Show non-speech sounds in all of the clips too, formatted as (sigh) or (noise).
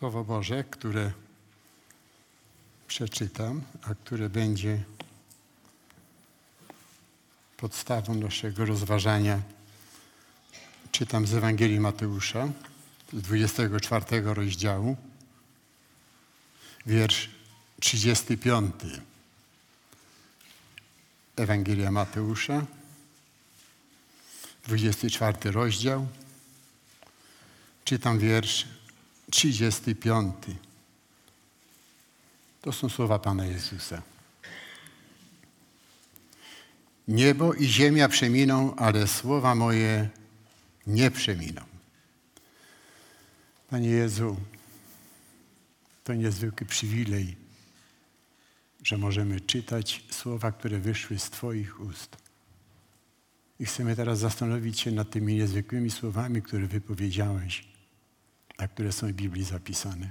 Słowo Boże, które przeczytam, a które będzie podstawą naszego rozważania, czytam z Ewangelii Mateusza, z 24 rozdziału, wiersz 35. Ewangelia Mateusza, 24 rozdział, czytam wiersz 35. To są słowa Pana Jezusa. Niebo i ziemia przeminą, ale słowa moje nie przeminą. Panie Jezu, to niezwykły przywilej, że możemy czytać słowa, które wyszły z Twoich ust. I chcemy teraz zastanowić się nad tymi niezwykłymi słowami, które wypowiedziałeś, a które są w Biblii zapisane.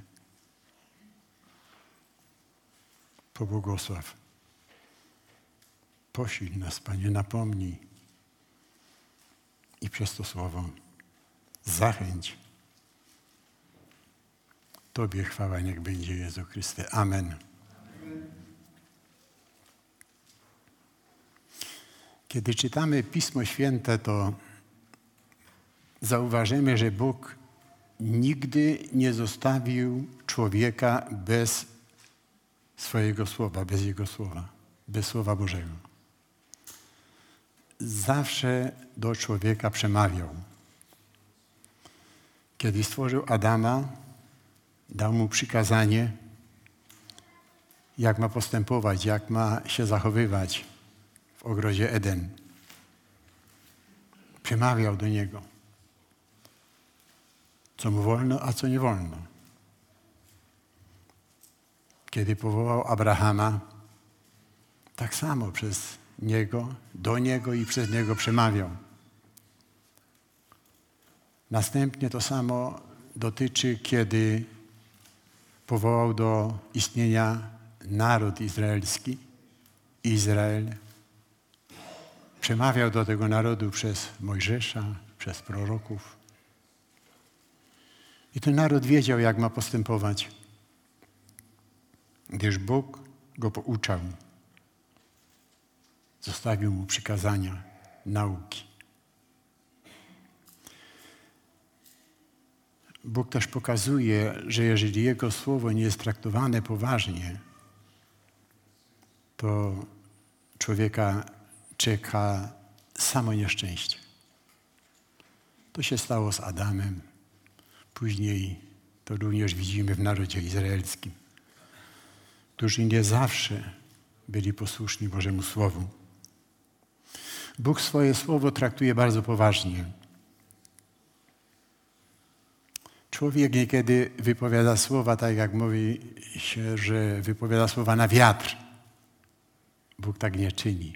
Pobłogosław. Posil nas, Panie, napomnij. I przez to słowo zachęć. Tobie chwała niech będzie Jezu Chryste. Amen. Kiedy czytamy Pismo Święte, to zauważymy, że Bóg nigdy nie zostawił człowieka bez swojego słowa, bez Jego słowa, bez Słowa Bożego. Zawsze do człowieka przemawiał. Kiedy stworzył Adama, dał mu przykazanie, jak ma postępować, jak ma się zachowywać w ogrodzie Eden. Przemawiał do niego, co mu wolno, a co nie wolno. Kiedy powołał Abrahama, tak samo przez niego, do niego i przez niego przemawiał. Następnie to samo dotyczy, kiedy powołał do istnienia naród izraelski, Izrael. Przemawiał do tego narodu przez Mojżesza, przez proroków. I ten naród wiedział, jak ma postępować, gdyż Bóg go pouczał. Zostawił mu przykazania, nauki. Bóg też pokazuje, że jeżeli Jego słowo nie jest traktowane poważnie, to człowieka czeka samo nieszczęście. To się stało z Adamem. Później to również widzimy w narodzie izraelskim, którzy nie zawsze byli posłuszni Bożemu Słowu. Bóg swoje słowo traktuje bardzo poważnie. Człowiek niekiedy wypowiada słowa, tak jak mówi się, że wypowiada słowa na wiatr. Bóg tak nie czyni.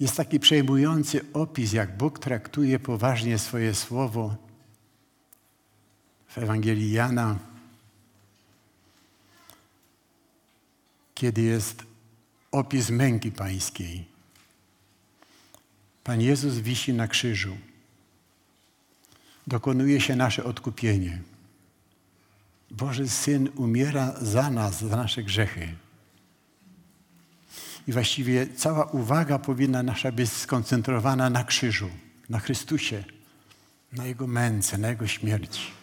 Jest taki przejmujący opis, jak Bóg traktuje poważnie swoje słowo w Ewangelii Jana, kiedy jest opis męki pańskiej. Pan Jezus wisi na krzyżu. Dokonuje się nasze odkupienie. Boży Syn umiera za nas, za nasze grzechy. I właściwie cała uwaga powinna nasza być skoncentrowana na krzyżu, na Chrystusie, na Jego męce, na Jego śmierci.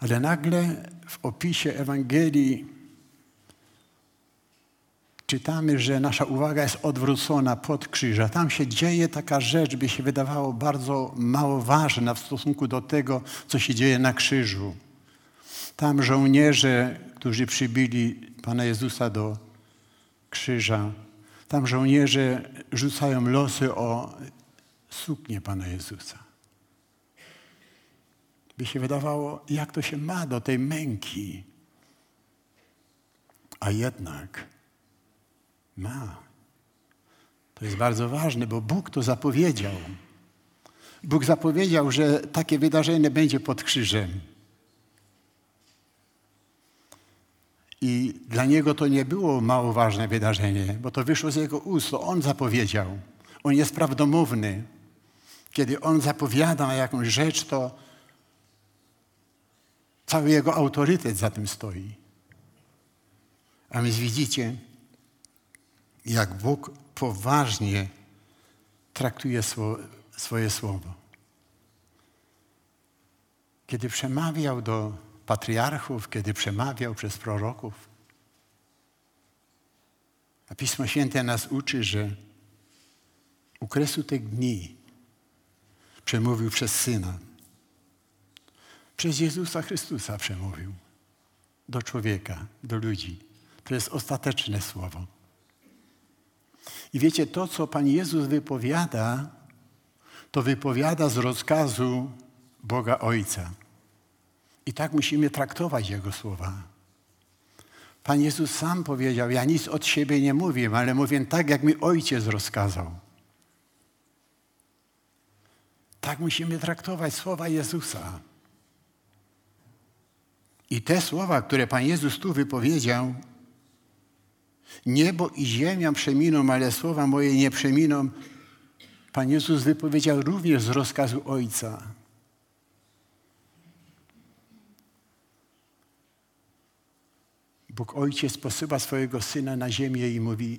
Ale nagle w opisie Ewangelii czytamy, że nasza uwaga jest odwrócona pod krzyża. Tam się dzieje taka rzecz, by się wydawało bardzo mało ważna w stosunku do tego, co się dzieje na krzyżu. Tam żołnierze, którzy przybili Pana Jezusa do krzyża, tam żołnierze rzucają losy o suknię Pana Jezusa. By się wydawało, jak to się ma do tej męki. A jednak ma. To jest bardzo ważne, bo Bóg to zapowiedział. Bóg zapowiedział, że takie wydarzenie będzie pod krzyżem. I dla niego to nie było mało ważne wydarzenie, bo to wyszło z jego ust, to on zapowiedział. On jest prawdomówny. Kiedy on zapowiada jakąś rzecz, to Cały jego autorytet za tym stoi. A więc widzicie, jak Bóg poważnie traktuje swoje słowo. Kiedy przemawiał do patriarchów, kiedy przemawiał przez proroków, a Pismo Święte nas uczy, że u kresu tych dni przemówił przez Syna. Przez Jezusa Chrystusa przemówił do człowieka, do ludzi. To jest ostateczne słowo. I wiecie, to, co Pan Jezus wypowiada, to wypowiada z rozkazu Boga Ojca. I tak musimy traktować Jego słowa. Pan Jezus sam powiedział, ja nic od siebie nie mówię, ale mówię tak, jak mi Ojciec rozkazał. Tak musimy traktować słowa Jezusa. I te słowa, które Pan Jezus tu wypowiedział, niebo i ziemia przeminą, ale słowa moje nie przeminą, Pan Jezus wypowiedział również z rozkazu Ojca. Bóg Ojciec posyła swojego Syna na ziemię i mówi,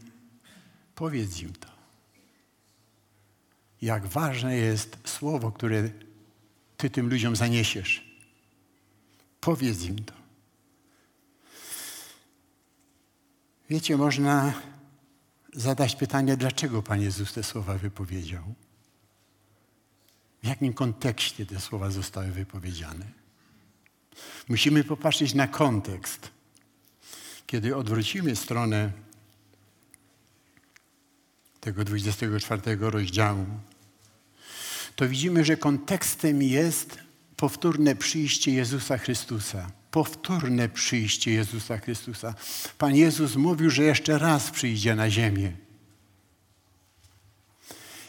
powiedz im to. Jak ważne jest słowo, które Ty tym ludziom zaniesiesz. Powiedz im to. Wiecie, można zadać pytanie, dlaczego Pan Jezus te słowa wypowiedział? W jakim kontekście te słowa zostały wypowiedziane? Musimy popatrzeć na kontekst. Kiedy odwrócimy stronę tego 24 rozdziału, to widzimy, że kontekstem jest powtórne przyjście Jezusa Chrystusa. Powtórne przyjście Jezusa Chrystusa. Pan Jezus mówił, że jeszcze raz przyjdzie na ziemię.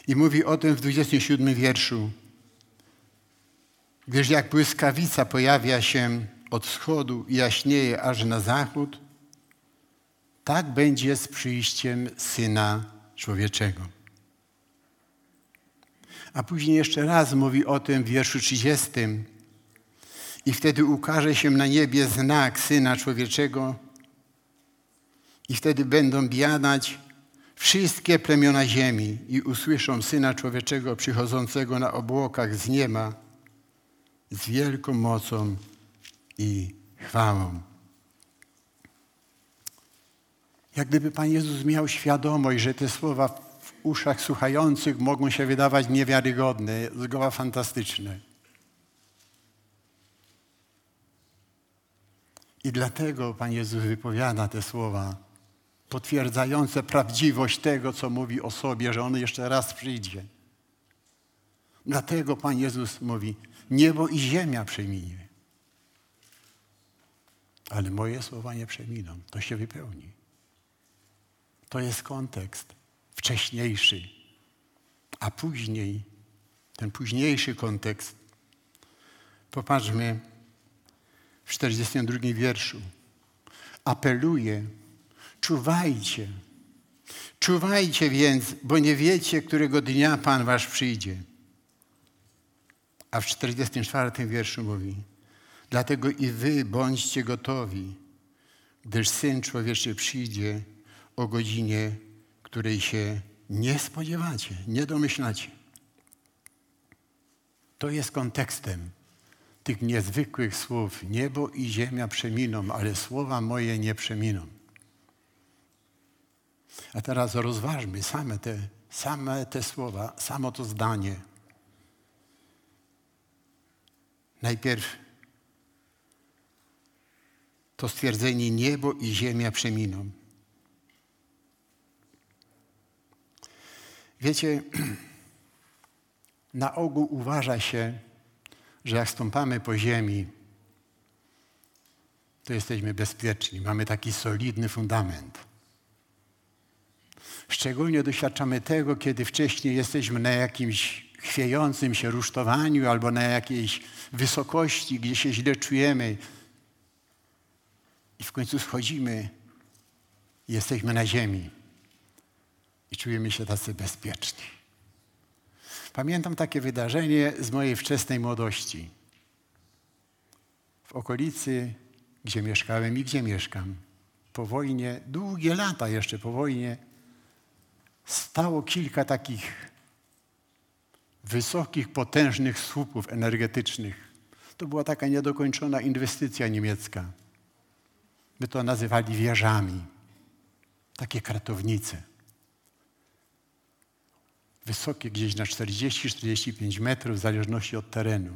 I mówi o tym w 27 wierszu. Gdyż jak błyskawica pojawia się od wschodu i jaśnieje aż na zachód, tak będzie z przyjściem Syna Człowieczego. A później jeszcze raz mówi o tym w wierszu 30. I wtedy ukaże się na niebie znak Syna Człowieczego i wtedy będą biadać wszystkie plemiona ziemi i usłyszą Syna Człowieczego przychodzącego na obłokach z nieba z wielką mocą i chwałą. Jak gdyby Pan Jezus miał świadomość, że te słowa uszach słuchających mogą się wydawać niewiarygodne, zgoła fantastyczne. I dlatego Pan Jezus wypowiada te słowa potwierdzające prawdziwość tego, co mówi o sobie, że On jeszcze raz przyjdzie. Dlatego Pan Jezus mówi, niebo i ziemia przeminie. Ale moje słowa nie przeminą. To się wypełni. To jest kontekst wcześniejszy. A później, ten późniejszy kontekst, popatrzmy w 42 wierszu. Apeluje, czuwajcie. Czuwajcie więc, bo nie wiecie, którego dnia Pan wasz przyjdzie. A w 44 wierszu mówi, dlatego i wy bądźcie gotowi, gdyż Syn Człowieczy przyjdzie o godzinie, której się nie spodziewacie, nie domyślacie. To jest kontekstem tych niezwykłych słów. Niebo i ziemia przeminą, ale słowa moje nie przeminą. A teraz rozważmy same te, same te słowa, samo to zdanie. Najpierw to stwierdzenie niebo i ziemia przeminą. Wiecie, (clears throat) na ogół uważa się, że jak stąpamy po ziemi, to jesteśmy bezpieczni. Mamy taki solidny fundament. Szczególnie doświadczamy tego, kiedy wcześniej jesteśmy na jakimś chwiejącym się rusztowaniu albo na jakiejś wysokości, gdzie się źle czujemy. I w końcu schodzimy jesteśmy na ziemi i czujemy się tacy bezpieczni. Pamiętam takie wydarzenie z mojej wczesnej młodości. w okolicy, gdzie mieszkałem i gdzie mieszkam. Po wojnie, długie lata jeszcze po wojnie, stało kilka takich wysokich, potężnych słupów energetycznych. To była taka niedokończona inwestycja niemiecka. My to nazywali wieżami. Takie kratownice. Wysokie gdzieś na 40-45 metrów, w zależności od terenu.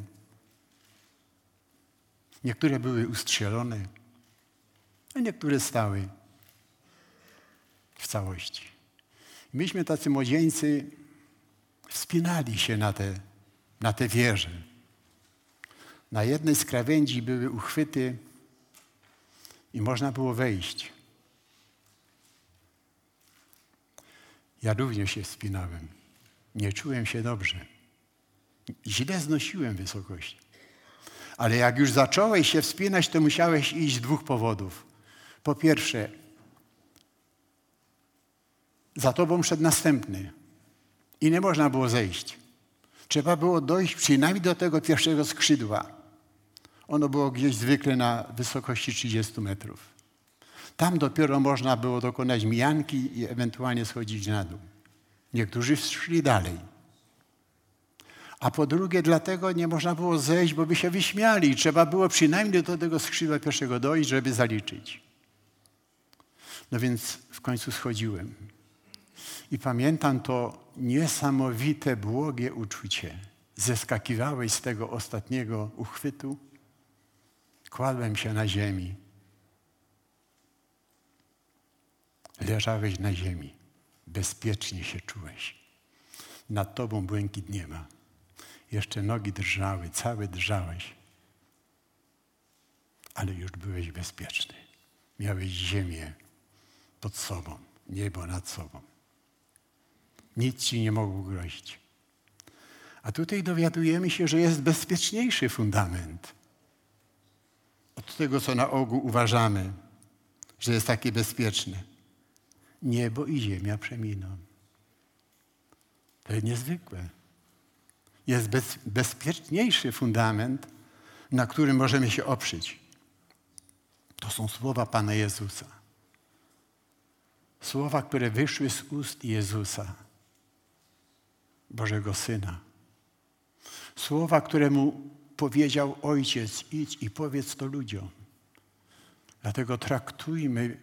Niektóre były ustrzelone, a niektóre stały w całości. Myśmy tacy młodzieńcy wspinali się na te, na te wieże. Na jednej z krawędzi były uchwyty i można było wejść. Ja również się wspinałem. Nie czułem się dobrze. Źle znosiłem wysokość. Ale jak już zacząłeś się wspinać, to musiałeś iść z dwóch powodów. Po pierwsze, za tobą szedł następny i nie można było zejść. Trzeba było dojść przynajmniej do tego pierwszego skrzydła. Ono było gdzieś zwykle na wysokości 30 metrów. Tam dopiero można było dokonać mijanki i ewentualnie schodzić na dół. Niektórzy szli dalej. A po drugie, dlatego nie można było zejść, bo by się wyśmiali. Trzeba było przynajmniej do tego skrzydła pierwszego dojść, żeby zaliczyć. No więc w końcu schodziłem. I pamiętam to niesamowite, błogie uczucie. Zeskakiwałeś z tego ostatniego uchwytu, kładłem się na ziemi. Leżałeś na ziemi, bezpiecznie się czułeś. Nad tobą błękit nie ma. Jeszcze nogi drżały, cały drżałeś. Ale już byłeś bezpieczny. Miałeś ziemię pod sobą, niebo nad sobą. Nic ci nie mogło grozić. A tutaj dowiadujemy się, że jest bezpieczniejszy fundament od tego, co na ogół uważamy, że jest takie bezpieczne. Niebo i ziemia przeminą. To jest niezwykłe. Jest bez, bezpieczniejszy fundament, na którym możemy się oprzeć. To są słowa Pana Jezusa. Słowa, które wyszły z ust Jezusa. Bożego Syna. Słowa, które mu powiedział Ojciec, idź i powiedz to ludziom. Dlatego traktujmy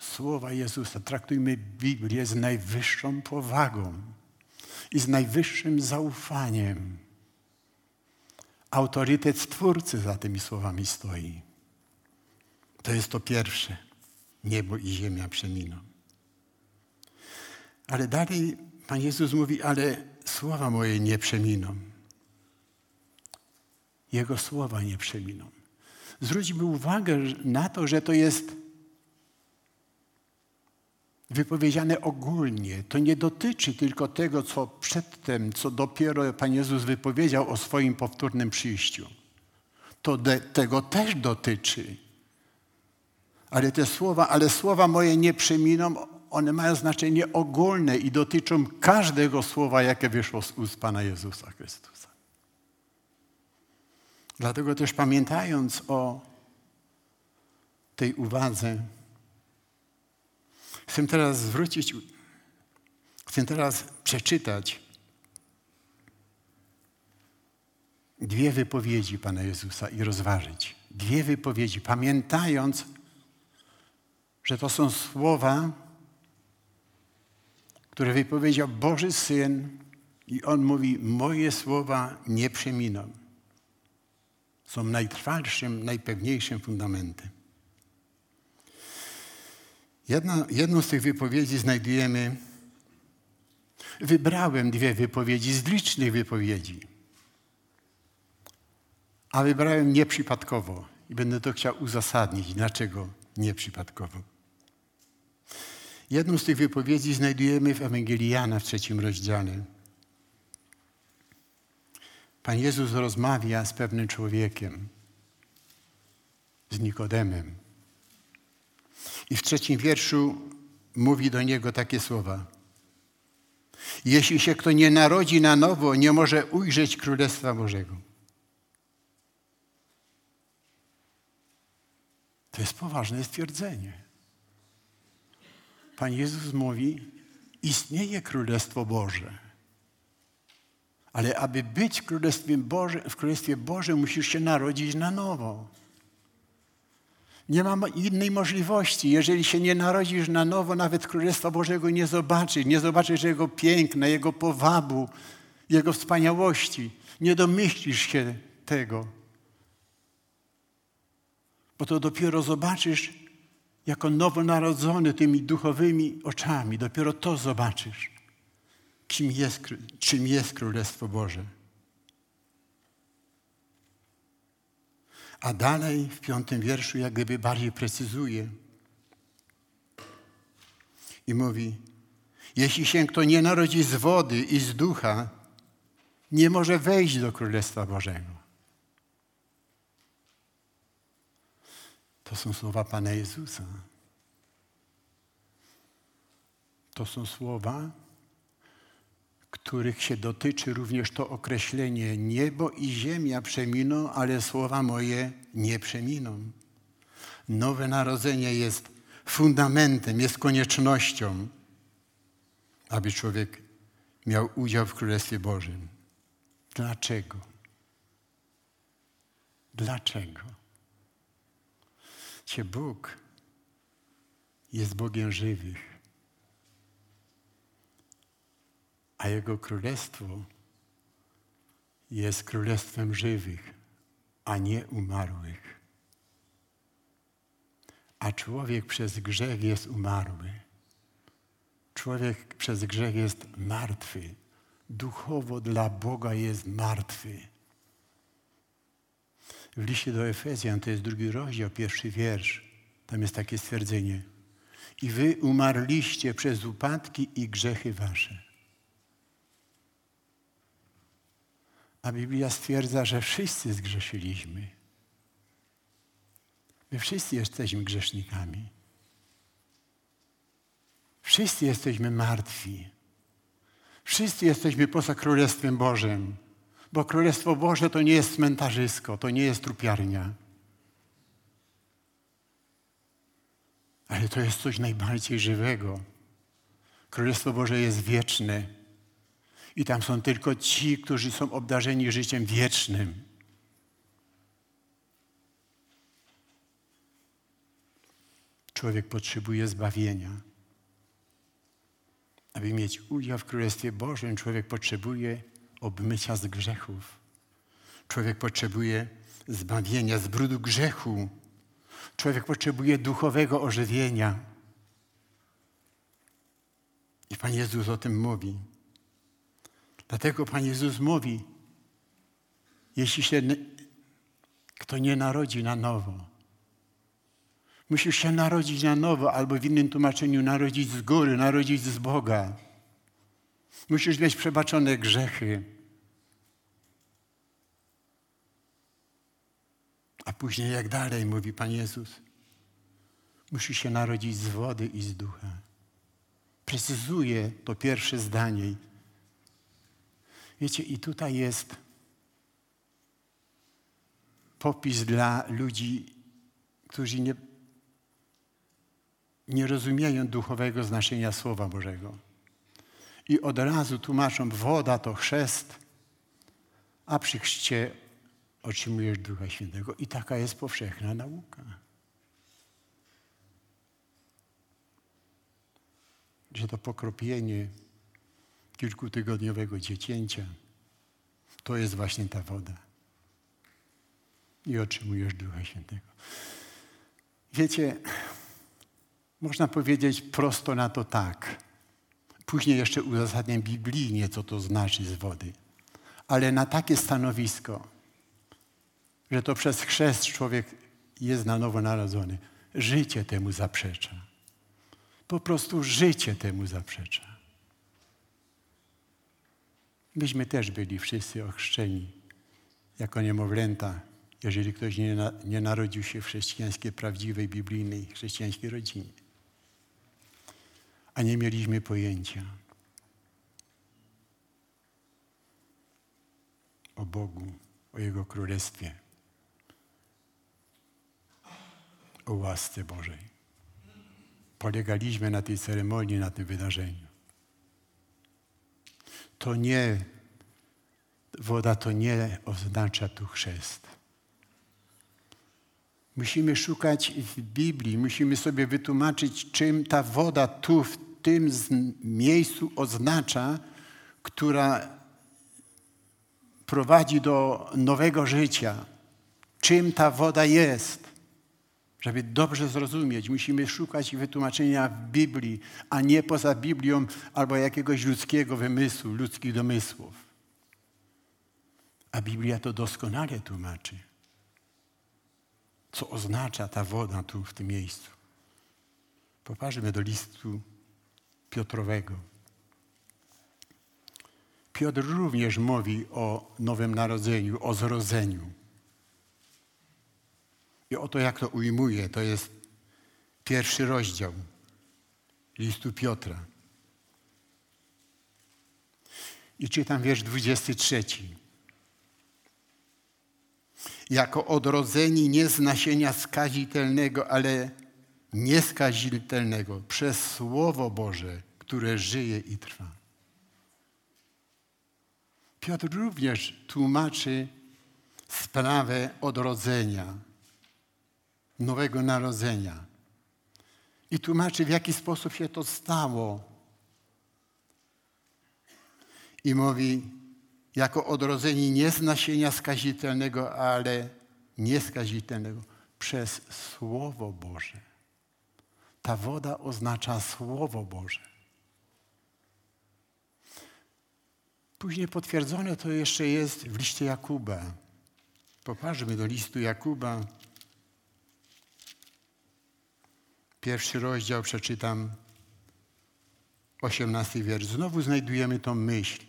słowa Jezusa, traktujmy Biblię z najwyższą powagą i z najwyższym zaufaniem. Autorytet Stwórcy za tymi słowami stoi. To jest to pierwsze. Niebo i ziemia przeminą. Ale dalej Pan Jezus mówi, ale słowa moje nie przeminą. Jego słowa nie przeminą. Zwróćmy uwagę na to, że to jest wypowiedziane ogólnie. To nie dotyczy tylko tego, co przedtem, co dopiero Pan Jezus wypowiedział o swoim powtórnym przyjściu. To de, tego też dotyczy. Ale te słowa, ale słowa moje nie przeminą, one mają znaczenie ogólne i dotyczą każdego słowa, jakie wyszło z ust Pana Jezusa Chrystusa. Dlatego też pamiętając o tej uwadze, chcę teraz zwrócić, chcę teraz przeczytać dwie wypowiedzi Pana Jezusa i rozważyć. Dwie wypowiedzi, pamiętając, że to są słowa, które wypowiedział Boży Syn i On mówi, moje słowa nie przeminą. Są najtrwalszym, najpewniejszym fundamentem. Jedna, jedną z tych wypowiedzi znajdujemy, wybrałem dwie wypowiedzi z licznych wypowiedzi, a wybrałem nieprzypadkowo i będę to chciał uzasadnić, dlaczego nieprzypadkowo. Jedną z tych wypowiedzi znajdujemy w Ewangelii Jana w trzecim rozdziale. Pan Jezus rozmawia z pewnym człowiekiem, z Nikodemem. I w trzecim wierszu mówi do niego takie słowa. Jeśli się kto nie narodzi na nowo, nie może ujrzeć Królestwa Bożego. To jest poważne stwierdzenie. Pan Jezus mówi, istnieje Królestwo Boże. Ale aby być w Królestwie, Boże, w Królestwie Bożym, musisz się narodzić na nowo. Nie ma innej możliwości. Jeżeli się nie narodzisz na nowo, nawet Królestwa Bożego nie zobaczysz. Nie zobaczysz Jego piękna, Jego powabu, Jego wspaniałości. Nie domyślisz się tego. Bo to dopiero zobaczysz jako nowonarodzony tymi duchowymi oczami. Dopiero to zobaczysz, kim jest, czym jest Królestwo Boże. A dalej w piątym wierszu jak gdyby bardziej precyzuje i mówi, jeśli się kto nie narodzi z wody i z ducha, nie może wejść do Królestwa Bożego. To są słowa Pana Jezusa. To są słowa, których się dotyczy również to określenie niebo i ziemia przeminą, ale słowa moje nie przeminą. Nowe narodzenie jest fundamentem, jest koniecznością, aby człowiek miał udział w Królestwie Bożym. Dlaczego? Dlaczego? Cię Bóg jest Bogiem żywych. A Jego Królestwo jest Królestwem żywych, a nie umarłych. A człowiek przez grzech jest umarły. Człowiek przez grzech jest martwy. Duchowo dla Boga jest martwy. W liście do Efezjan, to jest drugi rozdział, pierwszy wiersz, tam jest takie stwierdzenie. I wy umarliście przez upadki i grzechy wasze A Biblia stwierdza, że wszyscy zgrzeszyliśmy. My wszyscy jesteśmy grzesznikami. Wszyscy jesteśmy martwi. Wszyscy jesteśmy poza Królestwem Bożym. Bo Królestwo Boże to nie jest cmentarzysko, to nie jest trupiarnia. Ale to jest coś najbardziej żywego. Królestwo Boże jest wieczne. I tam są tylko ci, którzy są obdarzeni życiem wiecznym. Człowiek potrzebuje zbawienia. Aby mieć udział w Królestwie Bożym, człowiek potrzebuje obmycia z grzechów. Człowiek potrzebuje zbawienia z brudu grzechu. Człowiek potrzebuje duchowego ożywienia. I Pan Jezus o tym mówi. Dlatego Pan Jezus mówi, jeśli się kto nie narodzi na nowo, musisz się narodzić na nowo, albo w innym tłumaczeniu narodzić z góry, narodzić z Boga. Musisz mieć przebaczone grzechy. A później jak dalej, mówi Pan Jezus, musisz się narodzić z wody i z ducha. Precyzuje to pierwsze zdanie Wiecie, i tutaj jest popis dla ludzi, którzy nie, nie rozumieją duchowego znaczenia Słowa Bożego. I od razu tłumaczą, woda to chrzest, a przy chrzcie otrzymujesz Ducha Świętego. I taka jest powszechna nauka. Że to pokropienie kilkutygodniowego dziecięcia, to jest właśnie ta woda. I otrzymujesz Ducha Świętego. Wiecie, można powiedzieć prosto na to tak. Później jeszcze uzasadniam biblijnie, co to znaczy z wody. Ale na takie stanowisko, że to przez chrzest człowiek jest na nowo narodzony, życie temu zaprzecza. Po prostu życie temu zaprzecza. Myśmy też byli wszyscy ochrzczeni jako niemowlęta, jeżeli ktoś nie, na, nie narodził się w chrześcijańskiej, prawdziwej, biblijnej, chrześcijańskiej rodzinie. A nie mieliśmy pojęcia o Bogu, o Jego Królestwie, o łasce Bożej. Polegaliśmy na tej ceremonii, na tym wydarzeniu. To nie, woda to nie oznacza tu chrzest. Musimy szukać w Biblii, musimy sobie wytłumaczyć, czym ta woda tu, w tym miejscu oznacza, która prowadzi do nowego życia. Czym ta woda jest? Żeby dobrze zrozumieć, musimy szukać wytłumaczenia w Biblii, a nie poza Biblią albo jakiegoś ludzkiego wymysłu, ludzkich domysłów. A Biblia to doskonale tłumaczy, co oznacza ta woda tu w tym miejscu. Popatrzmy do listu Piotrowego. Piotr również mówi o Nowym Narodzeniu, o zrodzeniu. I oto jak to ujmuje, to jest pierwszy rozdział listu Piotra. I czytam wiersz 23. Jako odrodzeni nie z nasienia skazitelnego, ale nieskazitelnego, przez Słowo Boże, które żyje i trwa. Piotr również tłumaczy sprawę odrodzenia, nowego narodzenia. I tłumaczy, w jaki sposób się to stało. I mówi, jako odrodzeni nie z nasienia skazitelnego, ale nieskazitelnego, przez Słowo Boże. Ta woda oznacza Słowo Boże. Później potwierdzone to jeszcze jest w liście Jakuba. Popatrzmy do listu Jakuba. Pierwszy rozdział przeczytam, osiemnasty wiersz. Znowu znajdujemy tą myśl.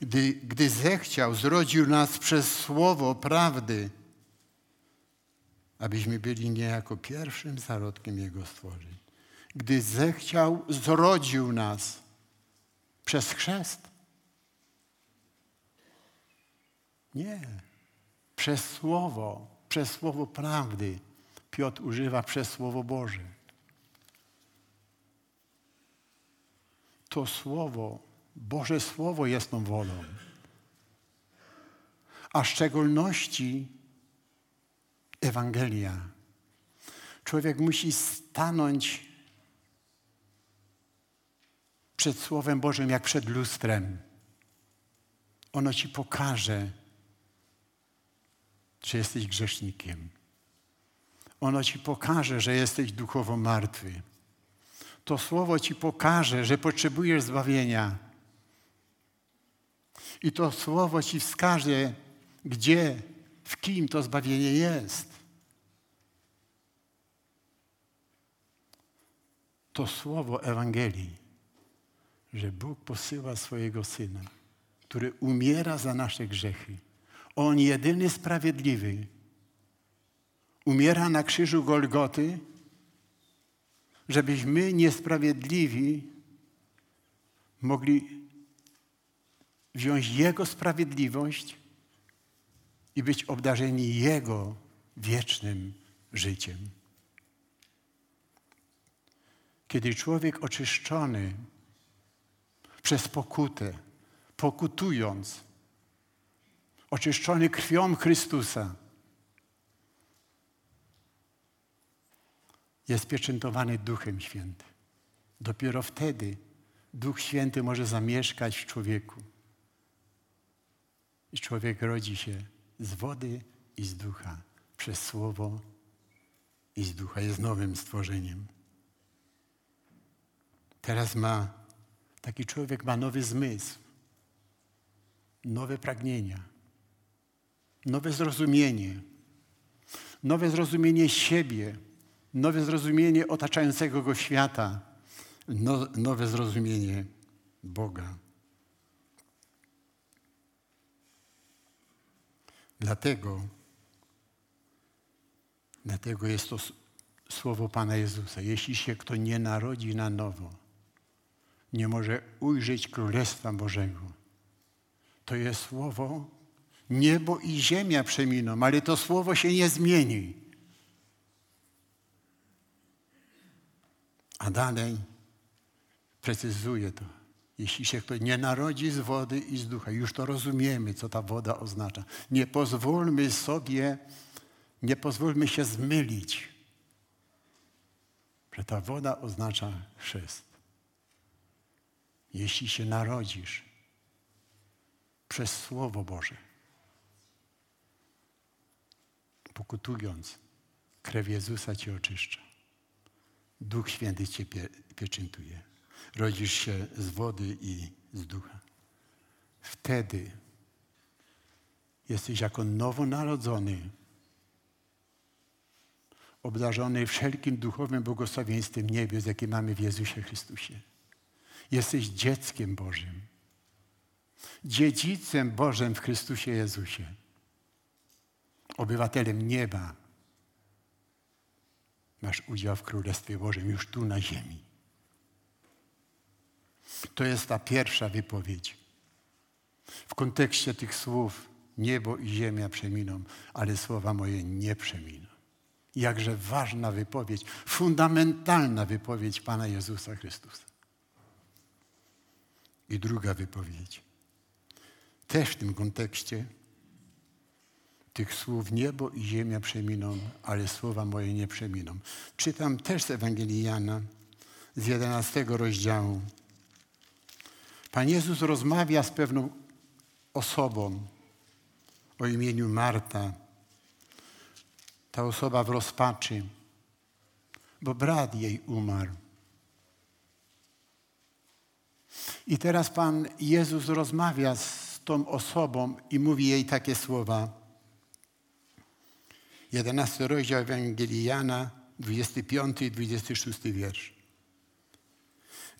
Gdy, gdy zechciał, zrodził nas przez słowo prawdy, abyśmy byli niejako pierwszym zarodkiem Jego stworzeń. Gdy zechciał, zrodził nas przez chrzest. Nie. Przez słowo, przez słowo prawdy. Piotr używa przez słowo Boże. To słowo, Boże Słowo jest tą wolą. A w szczególności Ewangelia. Człowiek musi stanąć przed Słowem Bożym jak przed lustrem. Ono ci pokaże, czy jesteś grzesznikiem. Ono ci pokaże, że jesteś duchowo martwy. To słowo ci pokaże, że potrzebujesz zbawienia. I to słowo ci wskaże, gdzie, w kim to zbawienie jest. To słowo Ewangelii, że Bóg posyła swojego Syna, który umiera za nasze grzechy on jedyny sprawiedliwy umiera na krzyżu Golgoty, żebyśmy niesprawiedliwi mogli wziąć Jego sprawiedliwość i być obdarzeni Jego wiecznym życiem. Kiedy człowiek oczyszczony przez pokutę, pokutując, oczyszczony krwią Chrystusa, jest pieczętowany Duchem Świętym. Dopiero wtedy Duch Święty może zamieszkać w człowieku. I człowiek rodzi się z wody i z ducha, przez słowo i z ducha. Jest nowym stworzeniem. Teraz ma, taki człowiek ma nowy zmysł, nowe pragnienia nowe zrozumienie, nowe zrozumienie siebie, nowe zrozumienie otaczającego go świata, no, nowe zrozumienie Boga. Dlatego, dlatego jest to słowo Pana Jezusa. Jeśli się kto nie narodzi na nowo, nie może ujrzeć Królestwa Bożego. To jest słowo, Niebo i ziemia przeminą, ale to słowo się nie zmieni. A dalej precyzuje to. Jeśli się ktoś nie narodzi z wody i z ducha, już to rozumiemy, co ta woda oznacza. Nie pozwólmy sobie, nie pozwólmy się zmylić, że ta woda oznacza chrzest. Jeśli się narodzisz przez Słowo Boże, pokutując, krew Jezusa cię oczyszcza. Duch Święty cię pie, pieczętuje. Rodzisz się z wody i z ducha. Wtedy jesteś jako nowonarodzony, obdarzony wszelkim duchowym błogosławieństwem niebios, jakie mamy w Jezusie Chrystusie. Jesteś dzieckiem Bożym, dziedzicem Bożym w Chrystusie Jezusie, obywatelem nieba. Masz udział w Królestwie Bożym już tu na ziemi. To jest ta pierwsza wypowiedź. W kontekście tych słów niebo i ziemia przeminą, ale słowa moje nie przeminą. Jakże ważna wypowiedź, fundamentalna wypowiedź Pana Jezusa Chrystusa. I druga wypowiedź. Też w tym kontekście tych słów niebo i ziemia przeminą, ale słowa moje nie przeminą. Czytam też z Ewangelii Jana z 11 rozdziału. Pan Jezus rozmawia z pewną osobą o imieniu Marta. Ta osoba w rozpaczy, bo brat jej umarł. I teraz Pan Jezus rozmawia z tą osobą i mówi jej takie słowa. 11 rozdział Ewangelii Jana, 25 i 26 wiersz.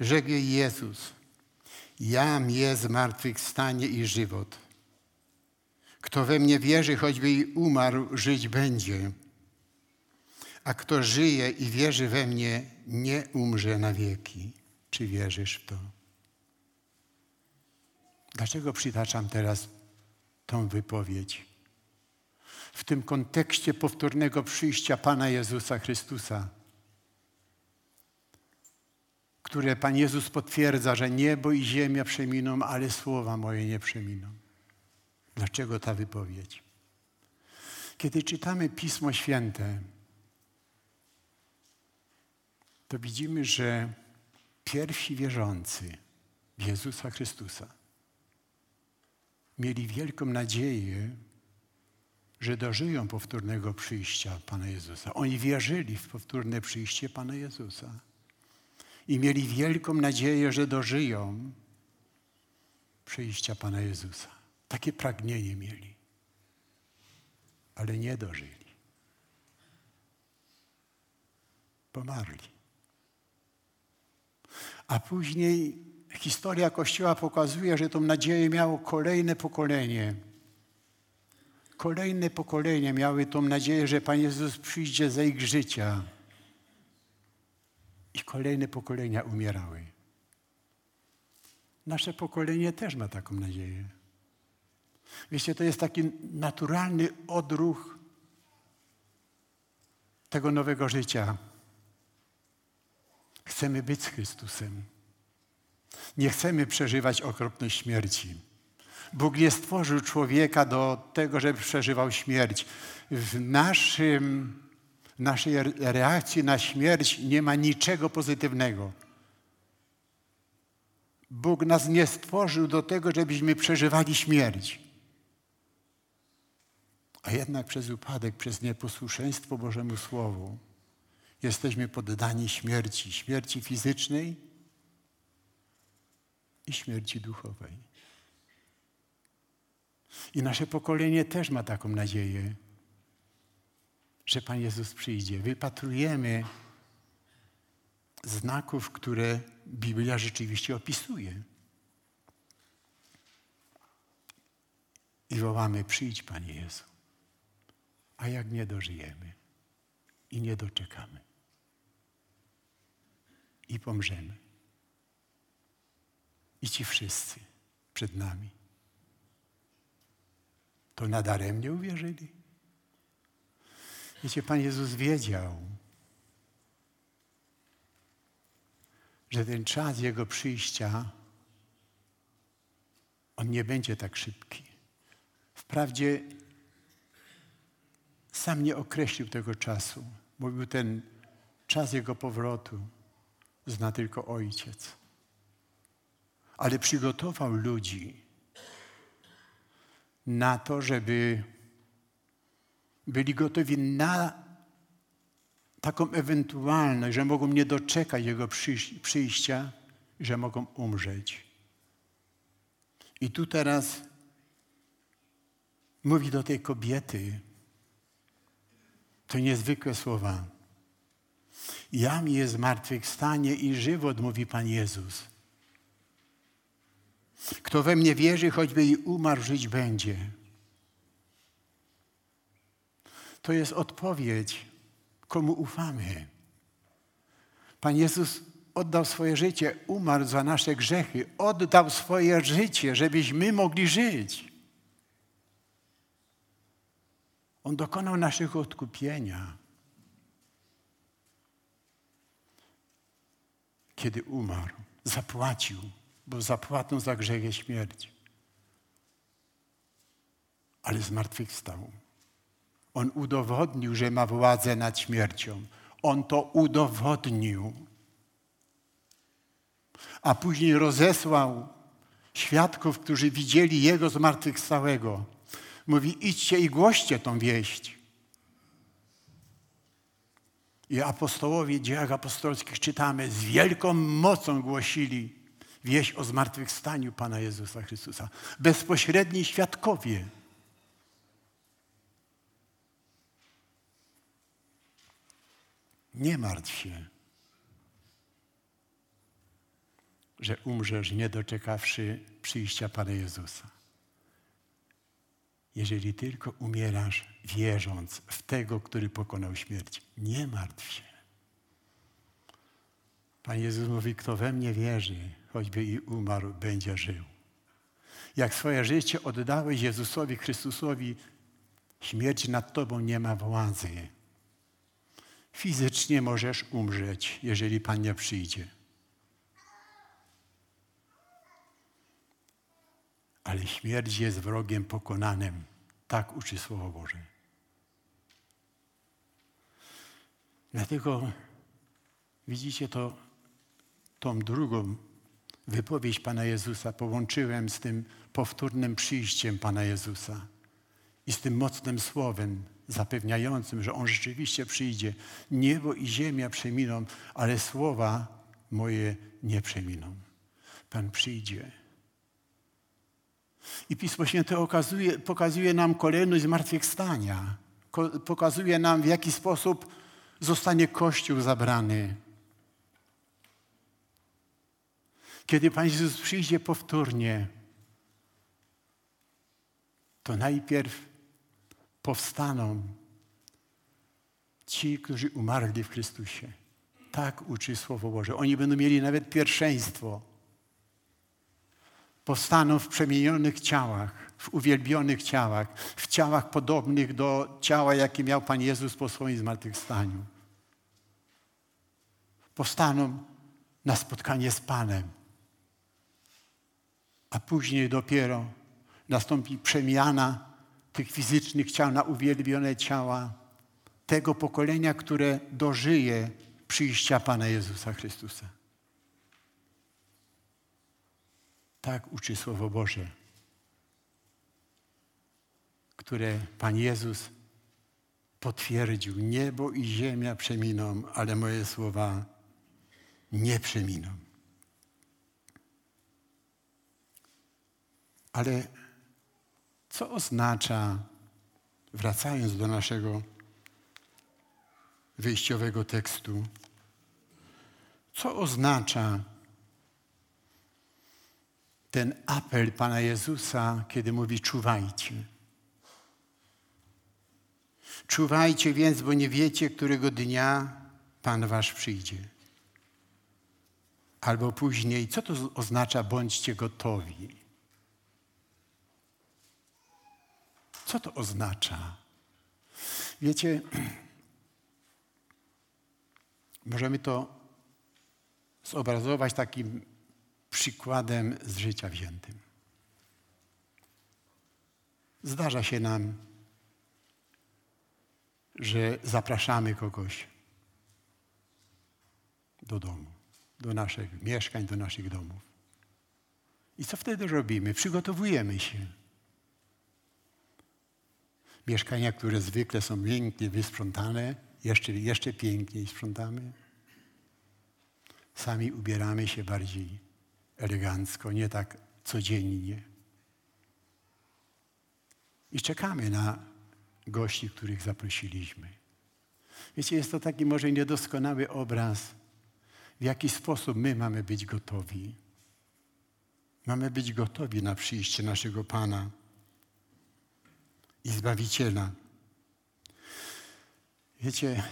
Rzekł jej Jezus, jam jest zmartwychwstanie i żywot. Kto we mnie wierzy, choćby i umarł, żyć będzie. A kto żyje i wierzy we mnie, nie umrze na wieki. Czy wierzysz w to? Dlaczego przytaczam teraz tą wypowiedź? W tym kontekście powtórnego przyjścia Pana Jezusa Chrystusa, które Pan Jezus potwierdza, że niebo i ziemia przeminą, ale słowa moje nie przeminą. Dlaczego ta wypowiedź? Kiedy czytamy Pismo Święte, to widzimy, że pierwsi wierzący w Jezusa Chrystusa mieli wielką nadzieję, że dożyją powtórnego przyjścia Pana Jezusa. Oni wierzyli w powtórne przyjście Pana Jezusa i mieli wielką nadzieję, że dożyją przyjścia Pana Jezusa. Takie pragnienie mieli, ale nie dożyli. Pomarli. A później historia Kościoła pokazuje, że tą nadzieję miało kolejne pokolenie. Kolejne pokolenie miały tą nadzieję, że Pan Jezus przyjdzie za ich życia. I kolejne pokolenia umierały. Nasze pokolenie też ma taką nadzieję. Wiecie, to jest taki naturalny odruch tego nowego życia. Chcemy być z Chrystusem. Nie chcemy przeżywać okropnej śmierci. Bóg nie stworzył człowieka do tego, żeby przeżywał śmierć. W naszym, naszej reakcji na śmierć nie ma niczego pozytywnego. Bóg nas nie stworzył do tego, żebyśmy przeżywali śmierć. A jednak przez upadek, przez nieposłuszeństwo Bożemu Słowu jesteśmy poddani śmierci, śmierci fizycznej i śmierci duchowej. I nasze pokolenie też ma taką nadzieję, że Pan Jezus przyjdzie. Wypatrujemy znaków, które Biblia rzeczywiście opisuje. I wołamy, przyjdź Panie Jezu. A jak nie dożyjemy i nie doczekamy i pomrzemy. I ci wszyscy przed nami. To nadaremnie uwierzyli. Wiecie, Pan Jezus wiedział, że ten czas Jego przyjścia, on nie będzie tak szybki. Wprawdzie sam nie określił tego czasu. Mówił, ten czas Jego powrotu zna tylko Ojciec. Ale przygotował ludzi na to, żeby byli gotowi na taką ewentualność, że mogą nie doczekać Jego przyjścia, że mogą umrzeć. I tu teraz mówi do tej kobiety, to niezwykłe słowa. Jam jest zmartwychwstanie i żywot, mówi Pan Jezus. Kto we mnie wierzy, choćby i umarł, żyć będzie. To jest odpowiedź, komu ufamy. Pan Jezus oddał swoje życie, umarł za nasze grzechy, oddał swoje życie, żebyśmy mogli żyć. On dokonał naszego odkupienia. Kiedy umarł, zapłacił, bo zapłatą za grzech jest śmierć. Ale zmartwychwstał. On udowodnił, że ma władzę nad śmiercią. On to udowodnił. A później rozesłał świadków, którzy widzieli Jego zmartwychwstałego. Mówi, idźcie i głoście tą wieść. I apostołowie w dziejach apostolskich czytamy, z wielką mocą głosili wieść o zmartwychwstaniu Pana Jezusa Chrystusa. Bezpośredni świadkowie. Nie martw się, że umrzesz nie doczekawszy przyjścia Pana Jezusa. Jeżeli tylko umierasz wierząc w tego, który pokonał śmierć, nie martw się. Pan Jezus mówi, kto we mnie wierzy, choćby i umarł, będzie żył. Jak swoje życie oddałeś Jezusowi Chrystusowi, śmierć nad tobą nie ma władzy. Fizycznie możesz umrzeć, jeżeli Pan nie przyjdzie. Ale śmierć jest wrogiem pokonanym. Tak uczy Słowo Boże. Dlatego widzicie to, tą drugą wypowiedź Pana Jezusa połączyłem z tym powtórnym przyjściem Pana Jezusa i z tym mocnym słowem zapewniającym, że On rzeczywiście przyjdzie. Niebo i ziemia przeminą, ale słowa moje nie przeminą. Pan przyjdzie. I Pismo Święte okazuje, pokazuje nam kolejność zmartwychwstania. Pokazuje nam, w jaki sposób zostanie Kościół zabrany. Kiedy Pan Jezus przyjdzie powtórnie, to najpierw powstaną ci, którzy umarli w Chrystusie. Tak uczy Słowo Boże. Oni będą mieli nawet pierwszeństwo. Powstaną w przemienionych ciałach, w uwielbionych ciałach, w ciałach podobnych do ciała, jakie miał Pan Jezus po swoim zmartwychwstaniu. Powstaną na spotkanie z Panem, a później dopiero nastąpi przemiana tych fizycznych ciał na uwielbione ciała tego pokolenia, które dożyje przyjścia Pana Jezusa Chrystusa. Tak uczy Słowo Boże, które Pan Jezus potwierdził. Niebo i ziemia przeminą, ale moje słowa nie przeminą. Ale co oznacza, wracając do naszego wyjściowego tekstu, co oznacza ten apel Pana Jezusa, kiedy mówi czuwajcie. Czuwajcie więc, bo nie wiecie, którego dnia Pan Wasz przyjdzie. Albo później, co to oznacza bądźcie gotowi? Co to oznacza? Wiecie, (clears throat) możemy to zobrazować takim przykładem z życia wziętym. Zdarza się nam, że zapraszamy kogoś do domu, do naszych mieszkań, do naszych domów. I co wtedy robimy? Przygotowujemy się. Mieszkania, które zwykle są pięknie wysprzątane, jeszcze, jeszcze piękniej sprzątamy. Sami ubieramy się bardziej elegancko, nie tak codziennie. I czekamy na gości, których zaprosiliśmy. Wiecie, jest to taki może niedoskonały obraz, w jaki sposób my mamy być gotowi. Mamy być gotowi na przyjście naszego Pana i Zbawiciela. Wiecie,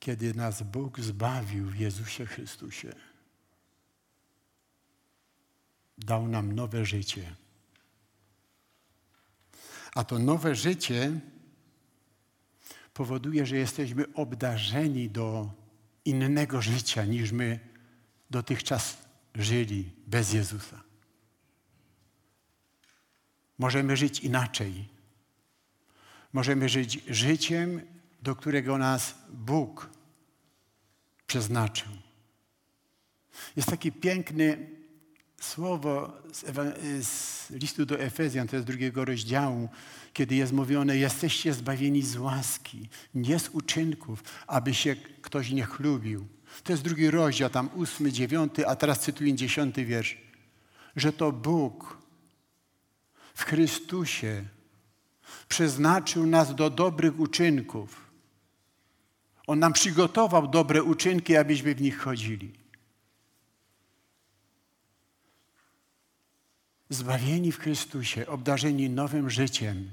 kiedy nas Bóg zbawił w Jezusie Chrystusie, dał nam nowe życie. A to nowe życie powoduje, że jesteśmy obdarzeni do innego życia niż my dotychczas żyli bez Jezusa. Możemy żyć inaczej. Możemy żyć życiem, do którego nas Bóg przeznaczył. Jest taki piękny słowo z, z, listu do Efezjan, to jest drugiego rozdziału, kiedy jest mówione, jesteście zbawieni z łaski, nie z uczynków, aby się ktoś nie chlubił. To jest drugi rozdział, tam ósmy, dziewiąty, a teraz cytuję dziesiąty wiersz. Że to Bóg w Chrystusie przeznaczył nas do dobrych uczynków. On nam przygotował dobre uczynki, abyśmy w nich chodzili. Zbawieni w Chrystusie, obdarzeni nowym życiem,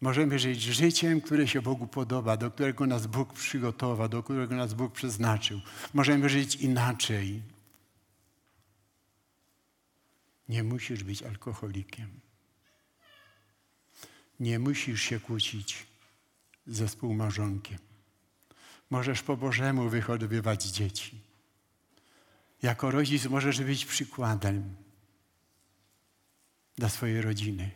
możemy żyć życiem, które się Bogu podoba, do którego nas Bóg przygotował, do którego nas Bóg przeznaczył. Możemy żyć inaczej. Nie musisz być alkoholikiem. Nie musisz się kłócić ze współmałżonkiem. Możesz po Bożemu wychowywać dzieci. Jako rodzic możesz być przykładem dla swojej rodziny.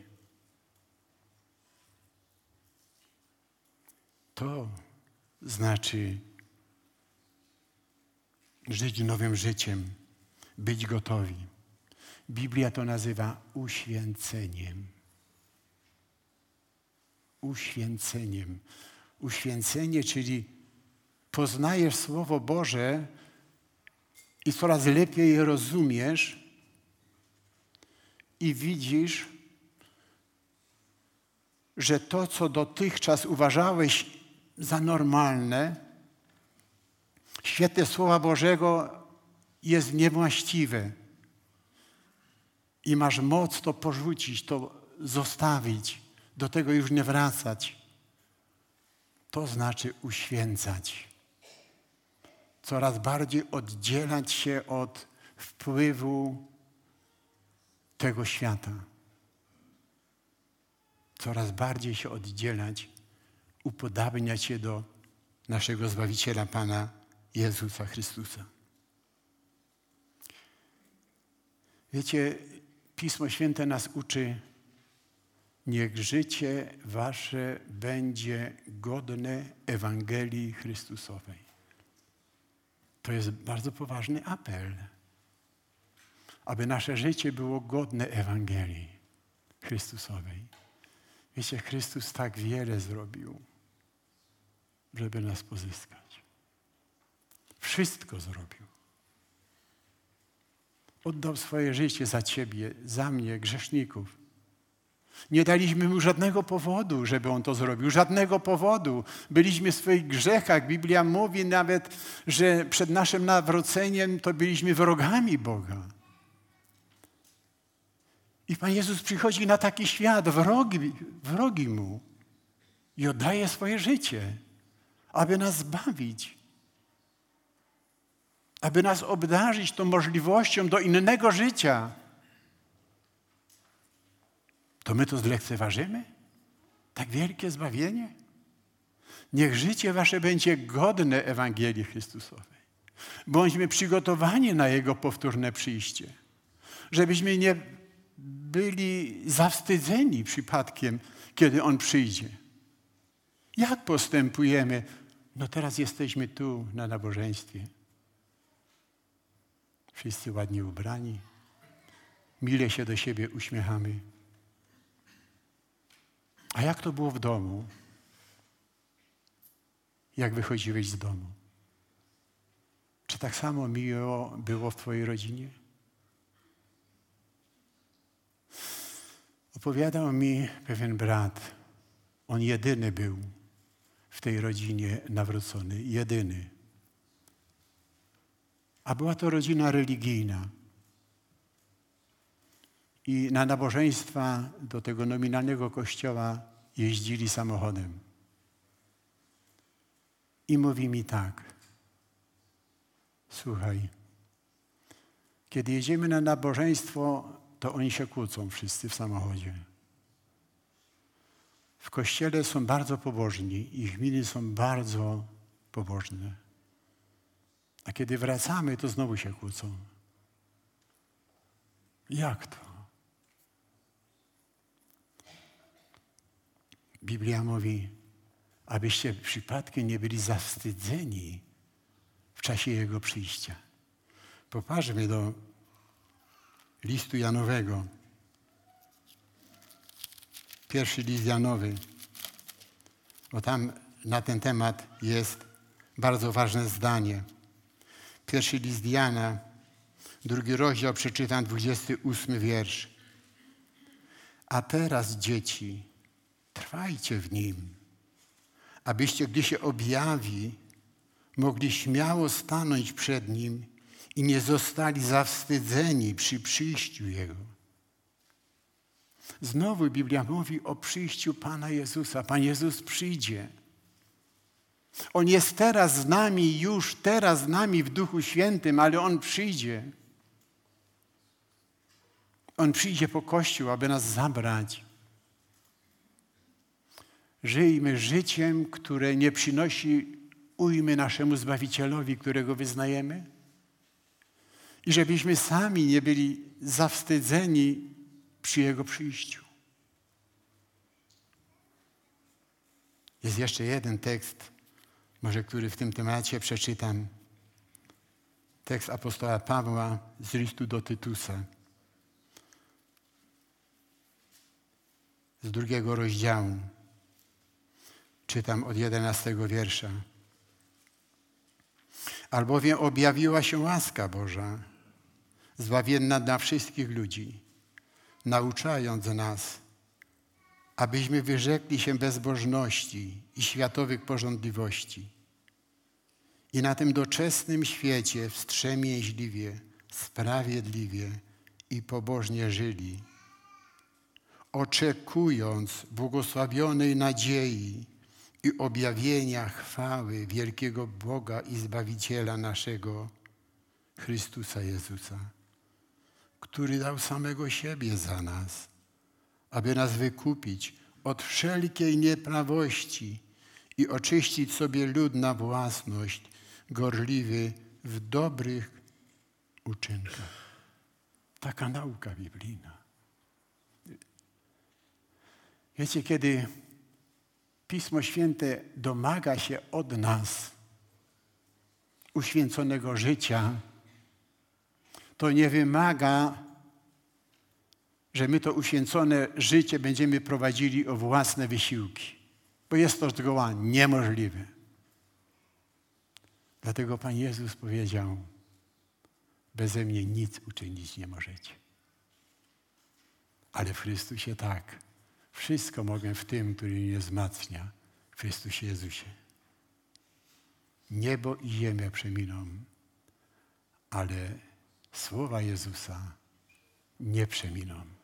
To znaczy żyć nowym życiem, być gotowi. Biblia to nazywa uświęceniem. Uświęceniem. Uświęcenie, czyli poznajesz Słowo Boże i coraz lepiej je rozumiesz i widzisz, że to, co dotychczas uważałeś za normalne, świetle Słowa Bożego jest niewłaściwe. I masz moc to porzucić, to zostawić, do tego już nie wracać. To znaczy uświęcać. Coraz bardziej oddzielać się od wpływu tego świata. Coraz bardziej się oddzielać, upodabniać się do naszego Zbawiciela Pana Jezusa Chrystusa. Wiecie, Pismo Święte nas uczy, niech życie wasze będzie godne Ewangelii Chrystusowej. To jest bardzo poważny apel aby nasze życie było godne Ewangelii Chrystusowej. Wiecie, Chrystus tak wiele zrobił, żeby nas pozyskać. Wszystko zrobił. Oddał swoje życie za Ciebie, za mnie, grzeszników. Nie daliśmy mu żadnego powodu, żeby on to zrobił. Żadnego powodu. Byliśmy w swoich grzechach. Biblia mówi nawet, że przed naszym nawróceniem to byliśmy wrogami Boga. I Pan Jezus przychodzi na taki świat, wrogi, wrogi Mu i oddaje swoje życie, aby nas zbawić, aby nas obdarzyć tą możliwością do innego życia. To my to zlekceważymy? Tak wielkie zbawienie? Niech życie wasze będzie godne Ewangelii Chrystusowej. Bądźmy przygotowani na Jego powtórne przyjście. Żebyśmy nie byli zawstydzeni przypadkiem, kiedy On przyjdzie. Jak postępujemy? No teraz jesteśmy tu na nabożeństwie. Wszyscy ładnie ubrani. Mile się do siebie uśmiechamy. A jak to było w domu? Jak wychodziłeś z domu? Czy tak samo miło było w Twojej rodzinie? Opowiadał mi pewien brat. On jedyny był w tej rodzinie nawrócony. Jedyny. A była to rodzina religijna. I na nabożeństwa do tego nominalnego kościoła jeździli samochodem. I mówi mi tak. Słuchaj, kiedy jedziemy na nabożeństwo, to oni się kłócą wszyscy w samochodzie. W kościele są bardzo pobożni, ich miny są bardzo pobożne. A kiedy wracamy, to znowu się kłócą. Jak to? Biblia mówi, abyście przypadkiem nie byli zawstydzeni w czasie Jego przyjścia. Popatrzmy do listu Janowego. Pierwszy list Janowy, bo tam na ten temat jest bardzo ważne zdanie. Pierwszy list Jana, drugi rozdział, przeczytam 28 wiersz. A teraz, dzieci, trwajcie w nim, abyście, gdy się objawi, mogli śmiało stanąć przed nim i nie zostali zawstydzeni przy przyjściu Jego. Znowu Biblia mówi o przyjściu Pana Jezusa. Pan Jezus przyjdzie. On jest teraz z nami, już teraz z nami w Duchu Świętym, ale On przyjdzie. On przyjdzie po Kościół, aby nas zabrać. Żyjmy życiem, które nie przynosi ujmy naszemu Zbawicielowi, którego wyznajemy. I żebyśmy sami nie byli zawstydzeni przy Jego przyjściu. Jest jeszcze jeden tekst, może który w tym temacie przeczytam. Tekst apostoła Pawła z listu do Tytusa. Z drugiego rozdziału. Czytam od jedenastego wiersza. Albowiem objawiła się łaska Boża, zbawienna dla wszystkich ludzi, nauczając nas, abyśmy wyrzekli się bezbożności i światowych porządliwości i na tym doczesnym świecie wstrzemięźliwie, sprawiedliwie i pobożnie żyli, oczekując błogosławionej nadziei i objawienia chwały wielkiego Boga i Zbawiciela naszego, Chrystusa Jezusa, który dał samego siebie za nas, aby nas wykupić od wszelkiej nieprawości i oczyścić sobie lud na własność, gorliwy w dobrych uczynkach. Taka nauka biblijna. Wiecie, kiedy Pismo Święte domaga się od nas uświęconego życia, to nie wymaga, że my to uświęcone życie będziemy prowadzili o własne wysiłki, bo jest to zgoła niemożliwe. Dlatego Pan Jezus powiedział, beze mnie nic uczynić nie możecie. Ale w Chrystusie tak. Wszystko mogę w tym, który mnie wzmacnia, w Chrystusie Jezusie. Niebo i ziemia przeminą, ale słowa Jezusa nie przeminą.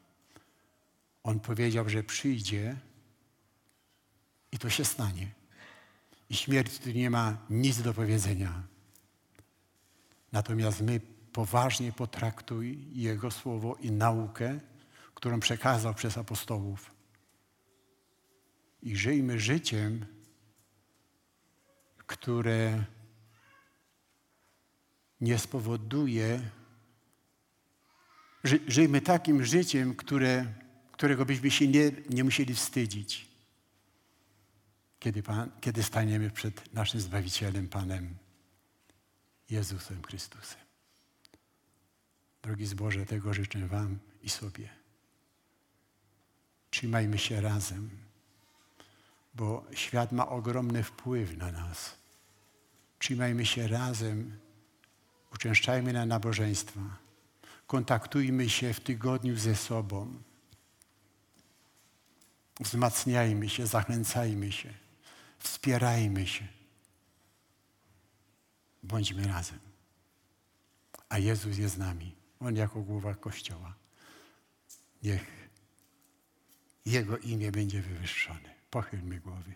On powiedział, że przyjdzie i to się stanie. I śmierć tu nie ma nic do powiedzenia. Natomiast my poważnie potraktuj Jego słowo i naukę, którą przekazał przez apostołów i żyjmy życiem, które nie spowoduje, ży, żyjmy takim życiem, które, którego byśmy się nie, nie musieli wstydzić, kiedy, Pan, kiedy staniemy przed naszym Zbawicielem, Panem Jezusem Chrystusem. Drogi zboże, tego życzę Wam i sobie. Trzymajmy się razem, bo świat ma ogromny wpływ na nas. Trzymajmy się razem, uczęszczajmy na nabożeństwa, kontaktujmy się w tygodniu ze sobą, wzmacniajmy się, zachęcajmy się, wspierajmy się. Bądźmy razem. A Jezus jest z nami. On jako głowa Kościoła. Niech Jego imię będzie wywyższone. Pochylmy głowy.